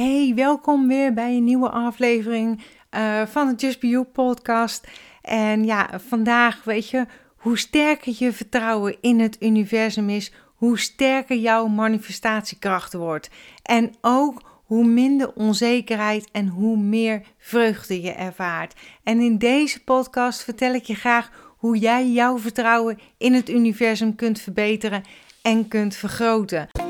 Hey, welkom weer bij een nieuwe aflevering uh, van de Just Be You podcast. En ja, vandaag weet je, hoe sterker je vertrouwen in het universum is, hoe sterker jouw manifestatiekracht wordt. En ook hoe minder onzekerheid en hoe meer vreugde je ervaart. En in deze podcast vertel ik je graag hoe jij jouw vertrouwen in het universum kunt verbeteren en kunt vergroten.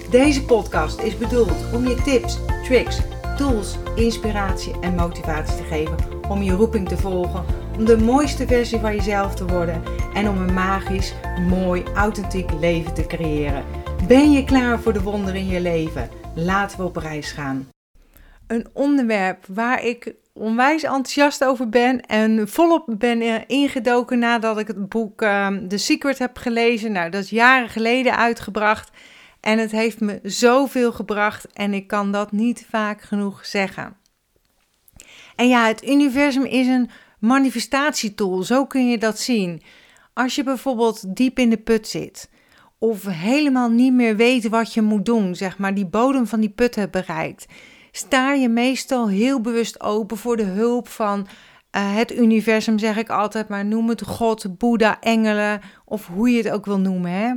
Deze podcast is bedoeld om je tips, tricks, tools, inspiratie en motivatie te geven om je roeping te volgen, om de mooiste versie van jezelf te worden en om een magisch, mooi, authentiek leven te creëren. Ben je klaar voor de wonderen in je leven? Laten we op reis gaan. Een onderwerp waar ik onwijs enthousiast over ben en volop ben ingedoken nadat ik het boek uh, The Secret heb gelezen. Nou, dat is jaren geleden uitgebracht. En het heeft me zoveel gebracht en ik kan dat niet vaak genoeg zeggen. En ja, het universum is een manifestatietool, zo kun je dat zien. Als je bijvoorbeeld diep in de put zit of helemaal niet meer weet wat je moet doen, zeg maar, die bodem van die put hebt bereikt, sta je meestal heel bewust open voor de hulp van uh, het universum, zeg ik altijd maar. Noem het God, Boeddha, engelen of hoe je het ook wil noemen. Hè?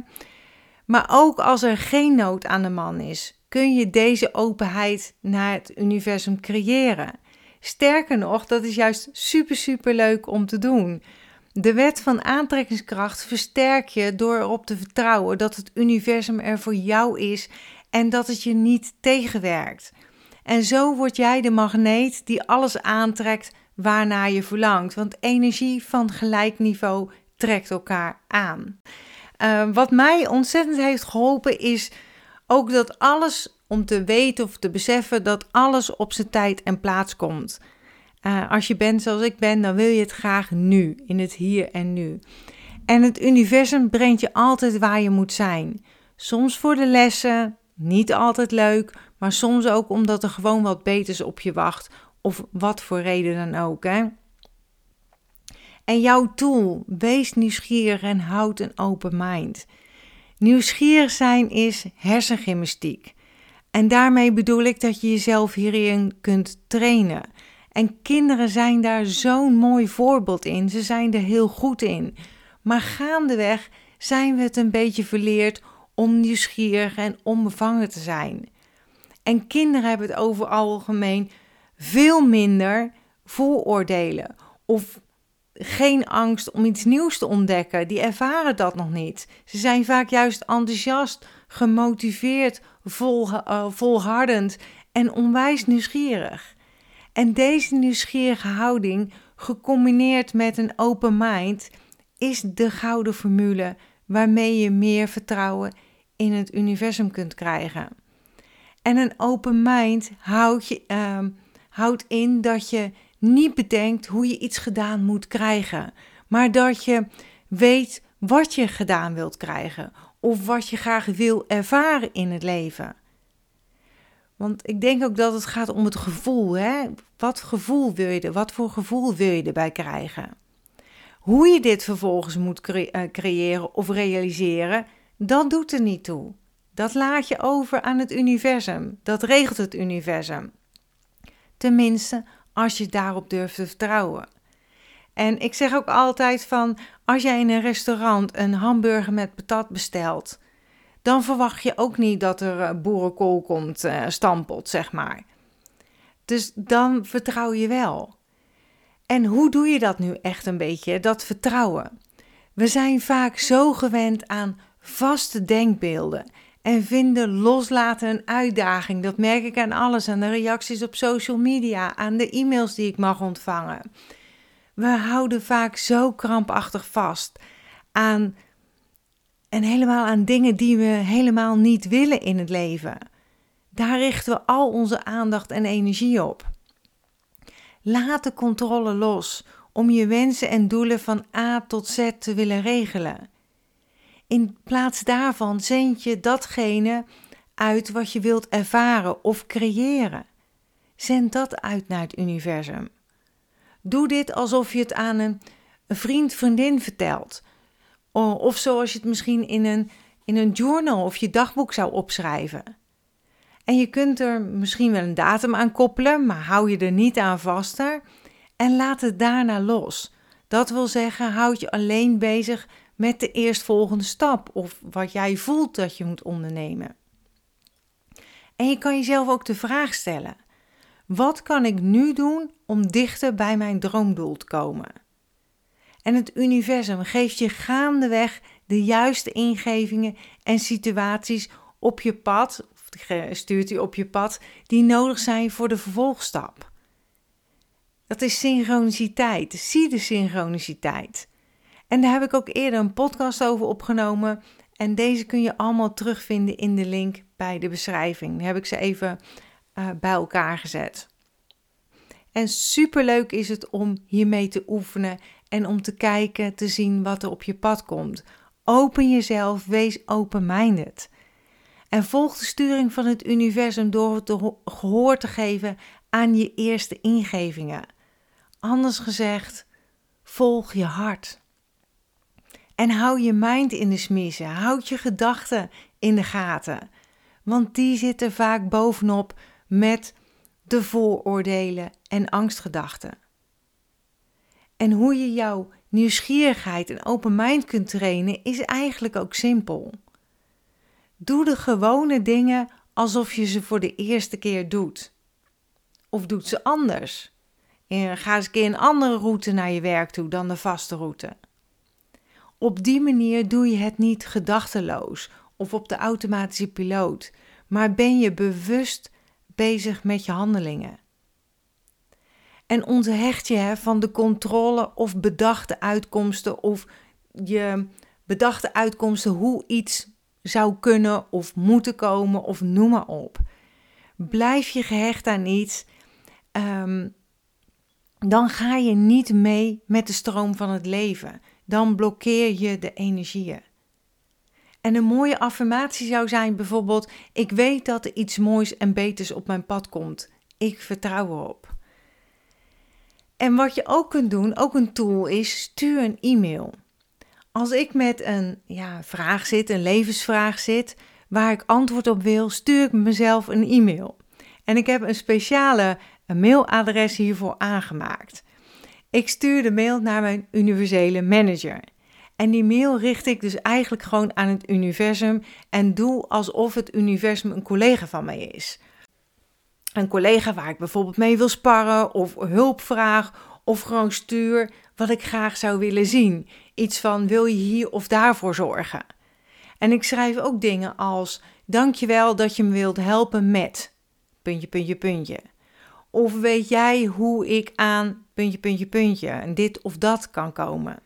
Maar ook als er geen nood aan de man is, kun je deze openheid naar het universum creëren. Sterker nog, dat is juist super, super leuk om te doen. De wet van aantrekkingskracht versterk je door erop te vertrouwen dat het universum er voor jou is en dat het je niet tegenwerkt. En zo word jij de magneet die alles aantrekt waarnaar je verlangt, want energie van gelijk niveau trekt elkaar aan. Uh, wat mij ontzettend heeft geholpen is ook dat alles, om te weten of te beseffen dat alles op zijn tijd en plaats komt. Uh, als je bent zoals ik ben, dan wil je het graag nu, in het hier en nu. En het universum brengt je altijd waar je moet zijn. Soms voor de lessen, niet altijd leuk, maar soms ook omdat er gewoon wat beters op je wacht, of wat voor reden dan ook. Hè? En jouw tool, wees nieuwsgierig en houd een open mind. Nieuwsgierig zijn is hersengymnastiek. En daarmee bedoel ik dat je jezelf hierin kunt trainen. En kinderen zijn daar zo'n mooi voorbeeld in. Ze zijn er heel goed in. Maar gaandeweg zijn we het een beetje verleerd om nieuwsgierig en onbevangen te zijn. En kinderen hebben het over algemeen veel minder vooroordelen of geen angst om iets nieuws te ontdekken. Die ervaren dat nog niet. Ze zijn vaak juist enthousiast, gemotiveerd, vol, uh, volhardend en onwijs nieuwsgierig. En deze nieuwsgierige houding, gecombineerd met een open mind, is de gouden formule waarmee je meer vertrouwen in het universum kunt krijgen. En een open mind houdt, je, uh, houdt in dat je niet bedenkt hoe je iets gedaan moet krijgen, maar dat je weet wat je gedaan wilt krijgen of wat je graag wil ervaren in het leven. Want ik denk ook dat het gaat om het gevoel. Hè? Wat gevoel wil je? Wat voor gevoel wil je erbij krijgen? Hoe je dit vervolgens moet eh, creëren of realiseren, dat doet er niet toe. Dat laat je over aan het universum. Dat regelt het universum. Tenminste, als je daarop durft te vertrouwen. En ik zeg ook altijd van, als jij in een restaurant een hamburger met patat bestelt, dan verwacht je ook niet dat er eh, boerenkool komt uh, stampot, zeg maar. Dus dan vertrouw je wel. En hoe doe je dat nu echt een beetje, dat vertrouwen? We zijn vaak zo gewend aan vaste denkbeelden en vinden loslaten een uitdaging. Dat merk ik aan alles, aan de reacties op social media, aan de e-mails die ik mag ontvangen. We houden vaak zo krampachtig vast aan en helemaal aan dingen die we helemaal niet willen in het leven. Daar richten we al onze aandacht en energie op. Laat de controle los om je wensen en doelen van A tot Z te willen regelen. In plaats daarvan zend je datgene uit wat je wilt ervaren of creëren. Zend dat uit naar het universum. Doe dit alsof je het aan een, vriend, vriendin vertelt. Of zoals je het misschien in een, in een journal of je dagboek zou opschrijven. En je kunt er misschien wel een datum aan koppelen, maar hou je er niet aan vaster en laat het daarna los. Dat wil zeggen, houd je alleen bezig met de eerstvolgende stap of wat jij voelt dat je moet ondernemen. En je kan jezelf ook de vraag stellen: wat kan ik nu doen om dichter bij mijn droomdoel te komen? En het universum geeft je gaandeweg de juiste ingevingen en situaties op je pad, of stuurt hij op je pad, die nodig zijn voor de vervolgstap. Dat is synchroniciteit. Zie de synchroniciteit. En daar heb ik ook eerder een podcast over opgenomen. En deze kun je allemaal terugvinden in de link bij de beschrijving. Daar heb ik ze even uh, bij elkaar gezet. En superleuk is het om hiermee te oefenen en om te kijken, te zien wat er op je pad komt. Open jezelf, wees open-minded. En volg de sturing van het universum door het gehoor te geven aan je eerste ingevingen. Anders gezegd, volg je hart. En hou je mind in de smiezen. Houd je gedachten in de gaten. Want die zitten vaak bovenop met de vooroordelen en angstgedachten. En hoe je jouw nieuwsgierigheid en open mind kunt trainen is eigenlijk ook simpel. Doe de gewone dingen alsof je ze voor de eerste keer doet. Of doet ze anders. Ga eens een keer een andere route naar je werk toe dan de vaste route. Op die manier doe je het niet gedachteloos of op de automatische piloot, maar ben je bewust bezig met je handelingen. En onthecht je van de controle of bedachte uitkomsten of je bedachte uitkomsten hoe iets zou kunnen of moeten komen of noem maar op. Blijf je gehecht aan iets, ehm, dan ga je niet mee met de stroom van het leven. Dan blokkeer je de energieën. En een mooie affirmatie zou zijn bijvoorbeeld: Ik weet dat er iets moois en beters op mijn pad komt. Ik vertrouw erop. En wat je ook kunt doen, ook een tool is: stuur een e-mail. Als ik met een ja, vraag zit, een levensvraag zit, waar ik antwoord op wil, stuur ik mezelf een e-mail. En ik heb een speciale mailadres hiervoor aangemaakt. Ik stuur de mail naar mijn universele manager. En die mail richt ik dus eigenlijk gewoon aan het universum en doe alsof het universum een collega van mij is. Een collega waar ik bijvoorbeeld mee wil sparren of hulp vraag of gewoon stuur wat ik graag zou willen zien. Iets van wil je hier of daarvoor zorgen? En ik schrijf ook dingen als dankjewel dat je me wilt helpen met puntje puntje puntje. Of weet jij hoe ik aan puntje puntje puntje en dit of dat kan komen?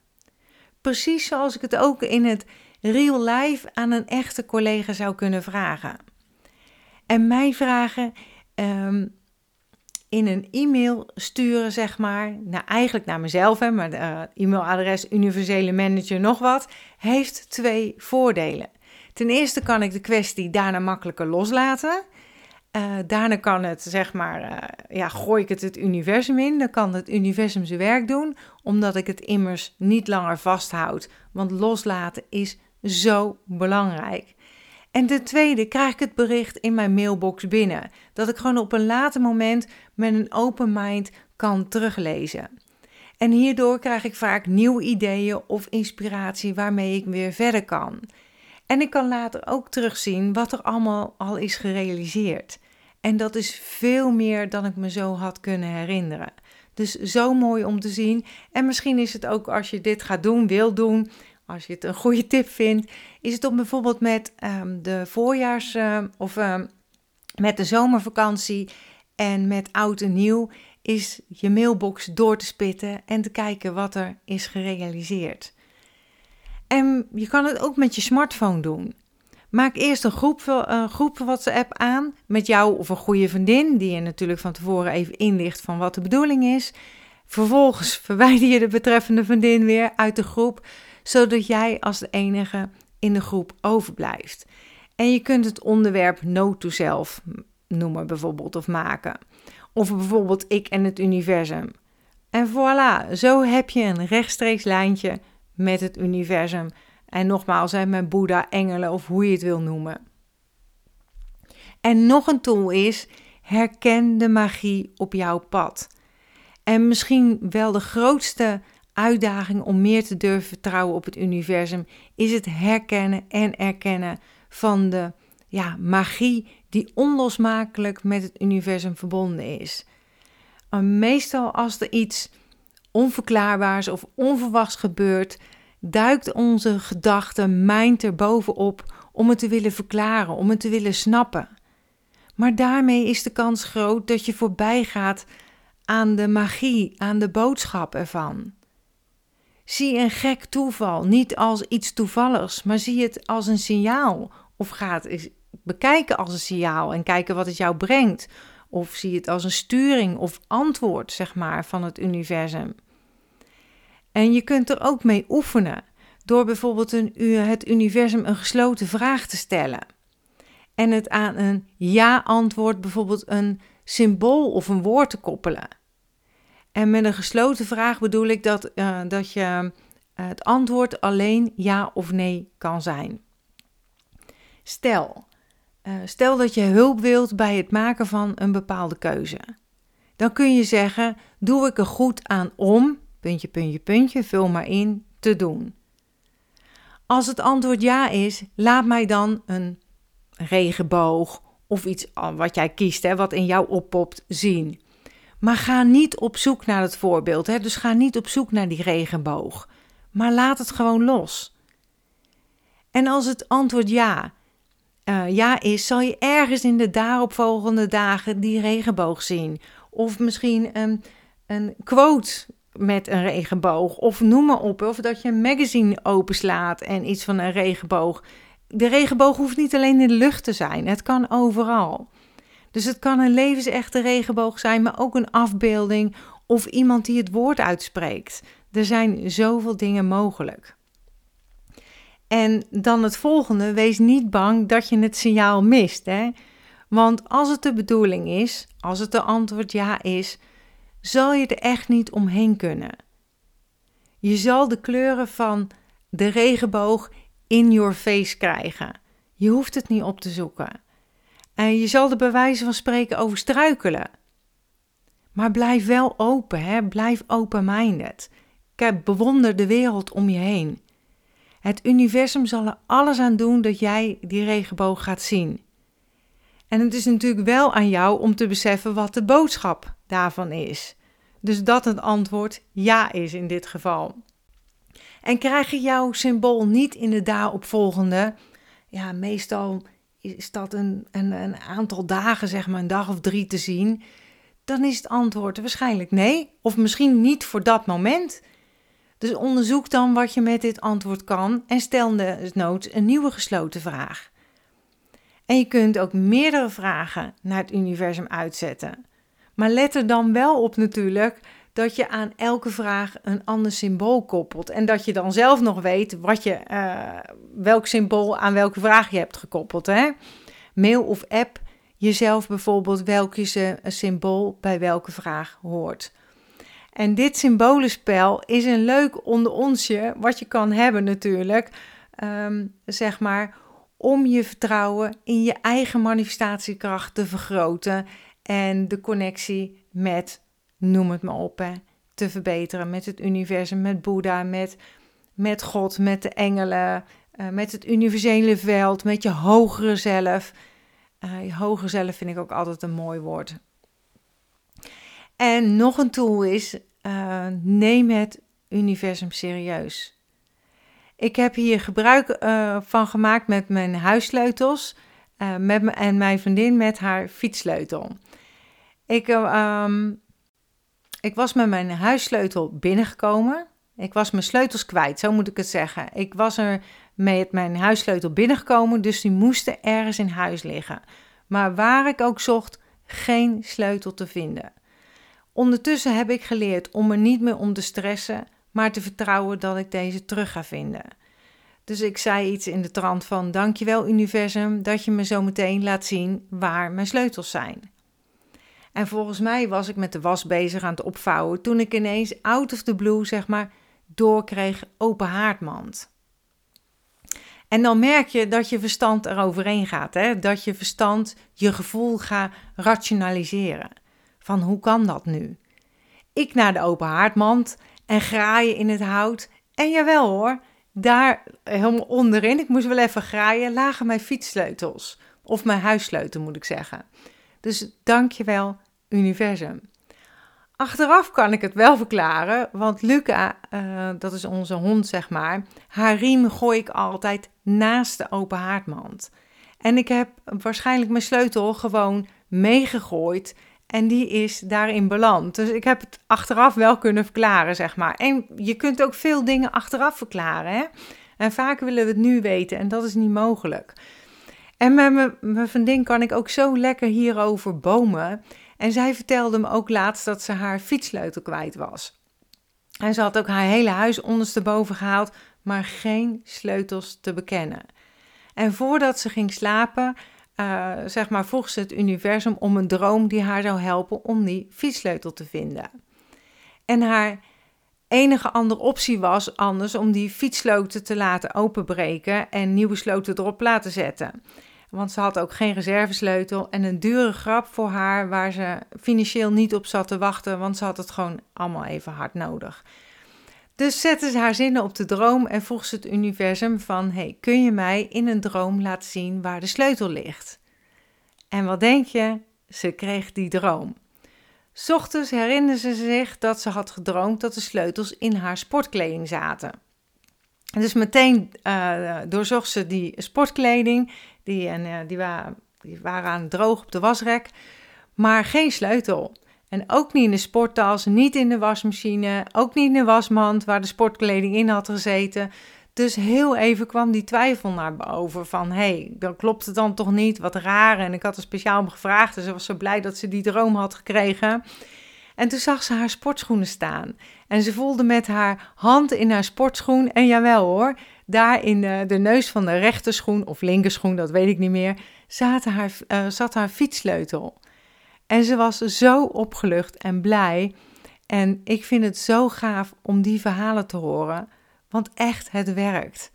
Precies zoals ik het ook in het real life aan een echte collega zou kunnen vragen. En mijn vragen ehm, in een e-mail sturen, zeg maar, nou eigenlijk naar mezelf, hè, maar de uh, e-mailadres universele manager nog wat, heeft twee voordelen. Ten eerste kan ik de kwestie daarna makkelijker loslaten. Uh, daarna kan het, zeg maar, uh, ja, gooi ik het het universum in. Dan kan het universum zijn werk doen, omdat ik het immers niet langer vasthoud. Want loslaten is zo belangrijk. En ten tweede krijg ik het bericht in mijn mailbox binnen. Dat ik gewoon op een later moment met een open mind kan teruglezen. En hierdoor krijg ik vaak nieuwe ideeën of inspiratie waarmee ik weer verder kan. En ik kan later ook terugzien wat er allemaal al is gerealiseerd. En dat is veel meer dan ik me zo had kunnen herinneren. Dus zo mooi om te zien. En misschien is het ook als je dit gaat doen, wil doen, als je het een goede tip vindt, is het om bijvoorbeeld met um, de voorjaars- uh, of um, met de zomervakantie en met oud en nieuw, is je mailbox door te spitten en te kijken wat er is gerealiseerd. En je kan het ook met je smartphone doen. Maak eerst een groep, een groep WhatsApp aan met jou of een goede vriendin, die je natuurlijk van tevoren even inlicht van wat de bedoeling is. Vervolgens verwijder je de betreffende vriendin weer uit de groep, zodat jij als de enige in de groep overblijft. En je kunt het onderwerp no to self noemen bijvoorbeeld of maken. Of bijvoorbeeld ik en het universum. En voilà, zo heb je een rechtstreeks lijntje met het universum. En nogmaals, hè, met Boeddha, engelen of hoe je het wil noemen. En nog een tool is, herken de magie op jouw pad. En misschien wel de grootste uitdaging om meer te durven vertrouwen op het universum is het herkennen en erkennen van de ja, magie die onlosmakelijk met het universum verbonden is. Meestal als er iets onverklaarbaars of onverwachts gebeurt, duikt onze gedachte, mind er bovenop om het te willen verklaren, om het te willen snappen. Maar daarmee is de kans groot dat je voorbij gaat aan de magie, aan de boodschap ervan. Zie een gek toeval niet als iets toevalligs, maar zie het als een signaal. Of ga het bekijken als een signaal en kijken wat het jou brengt. Of zie het als een sturing of antwoord, zeg maar, van het universum. En je kunt er ook mee oefenen door bijvoorbeeld een, het universum een gesloten vraag te stellen. En het aan een ja-antwoord bijvoorbeeld een symbool of een woord te koppelen. En met een gesloten vraag bedoel ik dat, uh, dat je uh, het antwoord alleen ja of nee kan zijn. Stel, uh, stel dat je hulp wilt bij het maken van een bepaalde keuze. Dan kun je zeggen: Doe ik er goed aan om, puntje, puntje, puntje, vul maar in, te doen. Als het antwoord ja is, laat mij dan een regenboog of iets wat jij kiest, hè, wat in jou oppopt, zien. Maar ga niet op zoek naar het voorbeeld. Hè? Dus ga niet op zoek naar die regenboog. Maar laat het gewoon los. En als het antwoord ja, uh, ja is, zal je ergens in de daaropvolgende dagen die regenboog zien. Of misschien een, een quote met een regenboog. Of noem maar op. Of dat je een magazine openslaat en iets van een regenboog. De regenboog hoeft niet alleen in de lucht te zijn. Het kan overal. Dus het kan een levensechte regenboog zijn, maar ook een afbeelding of iemand die het woord uitspreekt. Er zijn zoveel dingen mogelijk. En dan het volgende, wees niet bang dat je het signaal mist. Hè? Want als het de bedoeling is, als het de antwoord ja is, zal je er echt niet omheen kunnen. Je zal de kleuren van de regenboog in your face krijgen. Je hoeft het niet op te zoeken. En je zal bij wijze van spreken over struikelen. Maar blijf wel open, hè? blijf open-minded. Kijk, bewonder de wereld om je heen. Het universum zal er alles aan doen dat jij die regenboog gaat zien. En het is natuurlijk wel aan jou om te beseffen wat de boodschap daarvan is. Dus dat het antwoord ja is in dit geval. En krijg je jouw symbool niet in de daaropvolgende, ja, meestal is dat een, een, een aantal dagen, zeg maar een dag of drie te zien, dan is het antwoord waarschijnlijk nee, of misschien niet voor dat moment. Dus onderzoek dan wat je met dit antwoord kan en stel noods een nieuwe gesloten vraag. En je kunt ook meerdere vragen naar het universum uitzetten. Maar let er dan wel op natuurlijk dat je aan elke vraag een ander symbool koppelt. En dat je dan zelf nog weet wat je, uh, welk symbool aan welke vraag je hebt gekoppeld. Hè? Mail of app jezelf bijvoorbeeld welke symbool bij welke vraag hoort. En dit symbolenspel is een leuk onder onsje, wat je kan hebben natuurlijk, um, zeg maar, om je vertrouwen in je eigen manifestatiekracht te vergroten en de connectie met noem het maar op, hè, te verbeteren. Met het universum, met Boeddha, met, met God, met de engelen, uh, met het universele veld, met je hogere zelf. Uh, je hogere zelf vind ik ook altijd een mooi woord. En nog een tool is, uh, neem het universum serieus. Ik heb hier gebruik van gemaakt met mijn huissleutels met me, en mijn vriendin met haar fietssleutel. Ik, um, ik was met mijn huissleutel binnengekomen. Ik was mijn sleutels kwijt, zo moet ik het zeggen. Ik was er met mijn huissleutel binnengekomen, dus die moesten ergens in huis liggen. Maar waar ik ook zocht, geen sleutel te vinden. Ondertussen heb ik geleerd om er niet meer om te stressen, maar te vertrouwen dat ik deze terug ga vinden. Dus ik zei iets in de trant van: Dankjewel, universum, dat je me zo meteen laat zien waar mijn sleutels zijn. En volgens mij was ik met de was bezig aan het opvouwen toen ik ineens out of the blue, zeg maar, doorkreeg open haardmand. En dan merk je dat je verstand eroverheen gaat, hè? dat je verstand je gevoel gaat rationaliseren. Van hoe kan dat nu? Ik naar de open haardmand en graaien in het hout. En jawel hoor, daar helemaal onderin, ik moest wel even graaien, lagen mijn fietssleutels. Of mijn huissleutel moet ik zeggen. Dus dankjewel universum. Achteraf kan ik het wel verklaren, want Luca, uh, dat is onze hond zeg maar, haar riem gooi ik altijd naast de open haardmand. En ik heb waarschijnlijk mijn sleutel gewoon meegegooid en die is daarin beland. Dus ik heb het achteraf wel kunnen verklaren, zeg maar. En je kunt ook veel dingen achteraf verklaren, hè? En vaak willen we het nu weten en dat is niet mogelijk. En met mijn vriendin kan ik ook zo lekker hierover bomen. En zij vertelde me ook laatst dat ze haar fietssleutel kwijt was. En ze had ook haar hele huis ondersteboven gehaald, maar geen sleutels te bekennen. En voordat ze ging slapen, uh, zeg maar, vroeg ze het universum om een droom die haar zou helpen om die fietssleutel te vinden. En haar enige andere optie was anders om die fietssloten te laten openbreken en nieuwe sloten erop laten zetten. Want ze had ook geen reservesleutel en een dure grap voor haar waar ze financieel niet op zat te wachten, want ze had het gewoon allemaal even hard nodig. Dus zette ze haar zinnen op de droom en vroeg ze het universum van, hey, kun je mij in een droom laten zien waar de sleutel ligt? En wat denk je? Ze kreeg die droom. Ochtends herinnerde ze zich dat ze had gedroomd dat de sleutels in haar sportkleding zaten. Dus meteen uh, doorzocht ze die sportkleding die, en, uh, die, wa die waren aan droog op de wasrek, maar geen sleutel. En ook niet in de sporttas, niet in de wasmachine, ook niet in de wasmand waar de sportkleding in had gezeten. Dus heel even kwam die twijfel naar boven van, hé, hey, dan klopt het dan toch niet, wat raar. En ik had er speciaal om gevraagd, dus ze was zo blij dat ze die droom had gekregen. En toen zag ze haar sportschoenen staan. En ze voelde met haar hand in haar sportschoen, en jawel hoor, daar in de, neus van de rechterschoen of linkerschoen, dat weet ik niet meer, zat haar, uh, zat haar fietssleutel. En ze was zo opgelucht en blij. En ik vind het zo gaaf om die verhalen te horen, want echt, het werkt.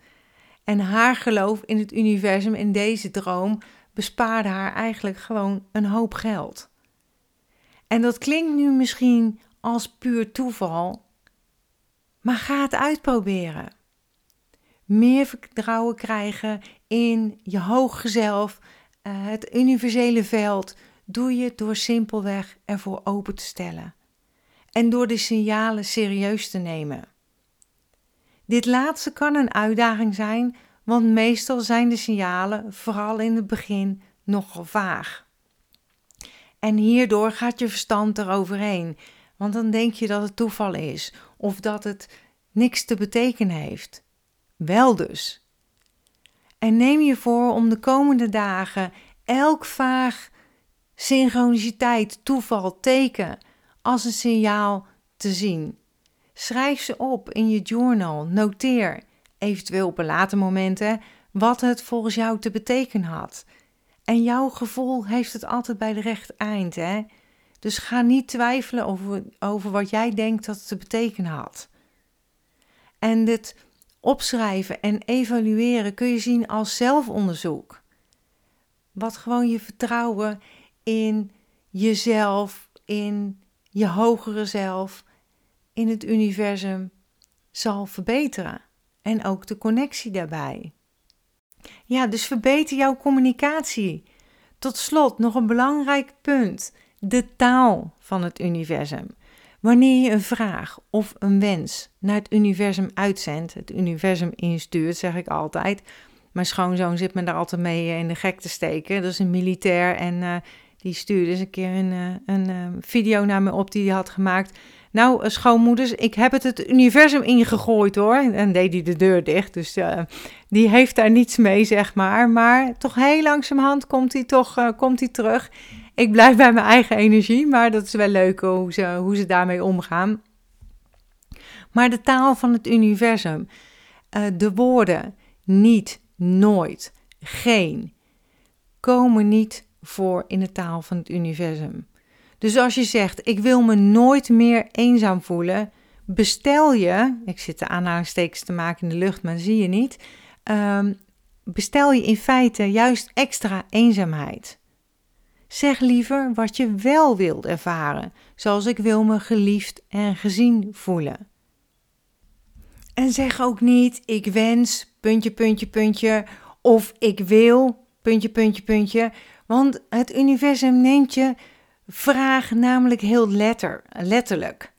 En haar geloof in het universum, in deze droom, bespaarde haar eigenlijk gewoon een hoop geld. En dat klinkt nu misschien als puur toeval, maar ga het uitproberen. Meer vertrouwen krijgen in je hoge zelf, uh, het universele veld, doe je door simpelweg ervoor open te stellen en door de signalen serieus te nemen. Dit laatste kan een uitdaging zijn, want meestal zijn de signalen, vooral in het begin, nogal vaag. En hierdoor gaat je verstand eroverheen, want dan denk je dat het toeval is of dat het niks te betekenen heeft. Wel dus. En neem je voor om de komende dagen elk vaag synchroniciteit, toeval, teken als een signaal te zien. Schrijf ze op in je journal, noteer, eventueel op een later moment, wat het volgens jou te betekenen had. En jouw gevoel heeft het altijd bij de recht eind, hè? Dus ga niet twijfelen over, over wat jij denkt dat het te betekenen had. En dit opschrijven en evalueren kun je zien als zelfonderzoek. Wat gewoon je vertrouwen in jezelf, in je hogere zelf, in het universum zal verbeteren. En ook de connectie daarbij. Ja, dus verbeter jouw communicatie. Tot slot nog een belangrijk punt: de taal van het universum. Wanneer je een vraag of een wens naar het universum uitzendt, het universum instuurt, zeg ik altijd. Mijn schoonzoon zit me daar altijd mee in de gek te steken. Dat is een militair en uh, die stuurde eens een keer eh, een, eh, video naar me op die hij had gemaakt. Nou, schoonmoeders, ik heb het het universum ingegooid hoor. En deed hij de deur dicht. Dus die heeft daar niets mee, zeg maar. Maar toch heel langzamerhand komt hij toch komt hij terug. Ik blijf bij mijn eigen energie, maar dat is wel leuk hoe ze, hoe ze daarmee omgaan. Maar de taal van het universum, de woorden niet, nooit, geen, komen niet voor in de taal van het universum. Dus als je zegt, ik wil me nooit meer eenzaam voelen, bestel je, ik zit de aanhalingstekens te maken in de lucht, maar zie je niet, um, bestel je in feite juist extra eenzaamheid. Zeg liever wat je wel wilt ervaren, zoals ik wil me geliefd en gezien voelen. En zeg ook niet, ik wens, puntje, puntje, puntje, of ik wil, puntje, puntje, puntje. Want het universum neemt je vraag namelijk heel letter, letterlijk.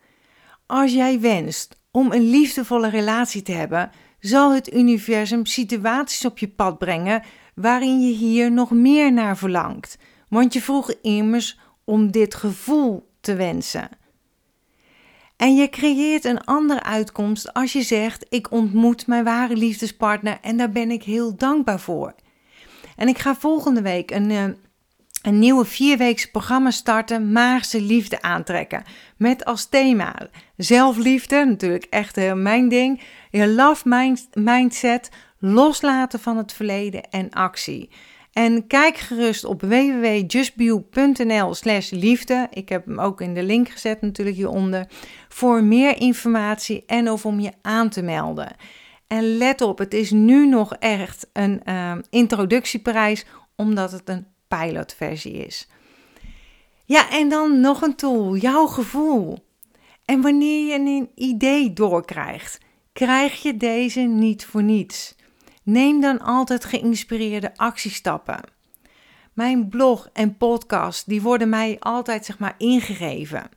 Als jij wenst om een liefdevolle relatie te hebben, zal het universum situaties op je pad brengen waarin je hier nog meer naar verlangt. Want je vroeg immers om dit gevoel te wensen. En je creëert een andere uitkomst als je zegt: Ik ontmoet mijn ware liefdespartner en daar ben ik heel dankbaar voor. En ik ga volgende week een, uh, een nieuwe vierweekse programma starten: Maagse liefde aantrekken. Met als thema zelfliefde, natuurlijk echt uh, mijn ding. Je love mind, mindset, loslaten van het verleden en actie. En kijk gerust op www.justbio.nl slash liefde. Ik heb hem ook in de link gezet natuurlijk hieronder. Voor meer informatie en of om je aan te melden. En let op, het is nu nog echt een uh, introductieprijs, omdat het een pilotversie is. Ja, en dan nog een tool, jouw gevoel. En wanneer je een idee doorkrijgt, krijg je deze niet voor niets. Neem dan altijd geïnspireerde actiestappen. Mijn blog en podcast die worden mij altijd zeg maar ingegeven.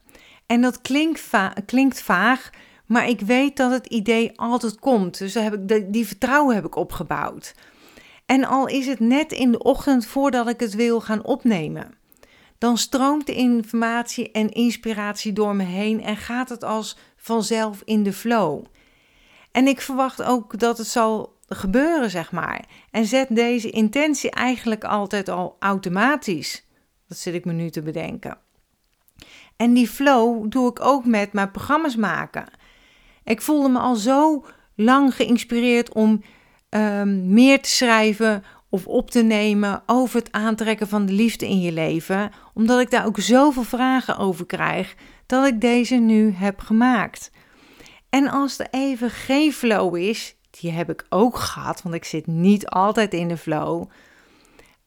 En dat klinkt, klinkt vaag, maar ik weet dat het idee altijd komt. Dus heb ik die vertrouwen heb ik opgebouwd. En al is het net in de ochtend voordat ik het wil gaan opnemen, dan stroomt de informatie en inspiratie door me heen en gaat het als vanzelf in de flow. En ik verwacht ook dat het zal gebeuren, zeg maar. En zet deze intentie eigenlijk altijd al automatisch. Dat zit ik me nu te bedenken. En die flow doe ik ook met mijn programma's maken. Ik voelde me al zo lang geïnspireerd om um, meer te schrijven of op te nemen over het aantrekken van de liefde in je leven, omdat ik daar ook zoveel vragen over krijg dat ik deze nu heb gemaakt. En als er even geen flow is, die heb ik ook gehad, want ik zit niet altijd in de flow.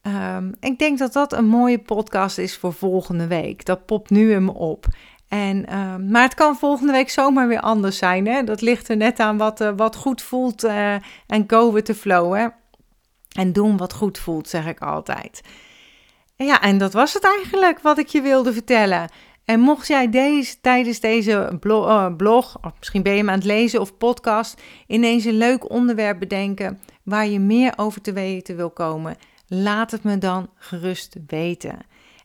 Um, ik denk dat dat een mooie podcast is voor volgende week. Dat popt nu in me op. En, um, maar het kan volgende week zomaar weer anders zijn. Hè? Dat ligt er net aan wat, uh, wat goed voelt uh, en go with the flow. Hè? En doen wat goed voelt, zeg ik altijd. Ja, en dat was het eigenlijk wat ik je wilde vertellen. En mocht jij deze, tijdens deze blog, uh, blog, of misschien ben je hem aan het lezen of podcast, ineens een leuk onderwerp bedenken waar je meer over te weten wil komen, laat het me dan gerust weten.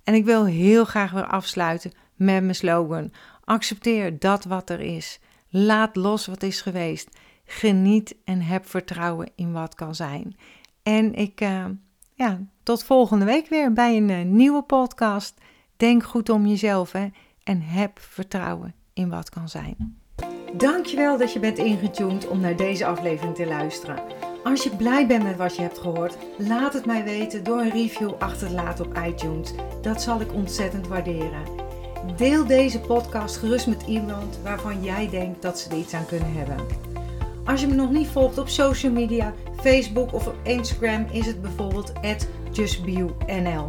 En ik wil heel graag weer afsluiten met mijn slogan: accepteer dat wat er is. Laat los wat is geweest. Geniet en heb vertrouwen in wat kan zijn. En ik, uh, ja, tot volgende week weer bij een uh, nieuwe podcast. Denk goed om jezelf en heb vertrouwen in wat kan zijn. Dankjewel dat je bent ingetuned om naar deze aflevering te luisteren. Als je blij bent met wat je hebt gehoord, laat het mij weten door een review achter te laten op iTunes. Dat zal ik ontzettend waarderen. Deel deze podcast gerust met iemand waarvan jij denkt dat ze er iets aan kunnen hebben. Als je me nog niet volgt op social media, Facebook of op Instagram, is het bijvoorbeeld justbionl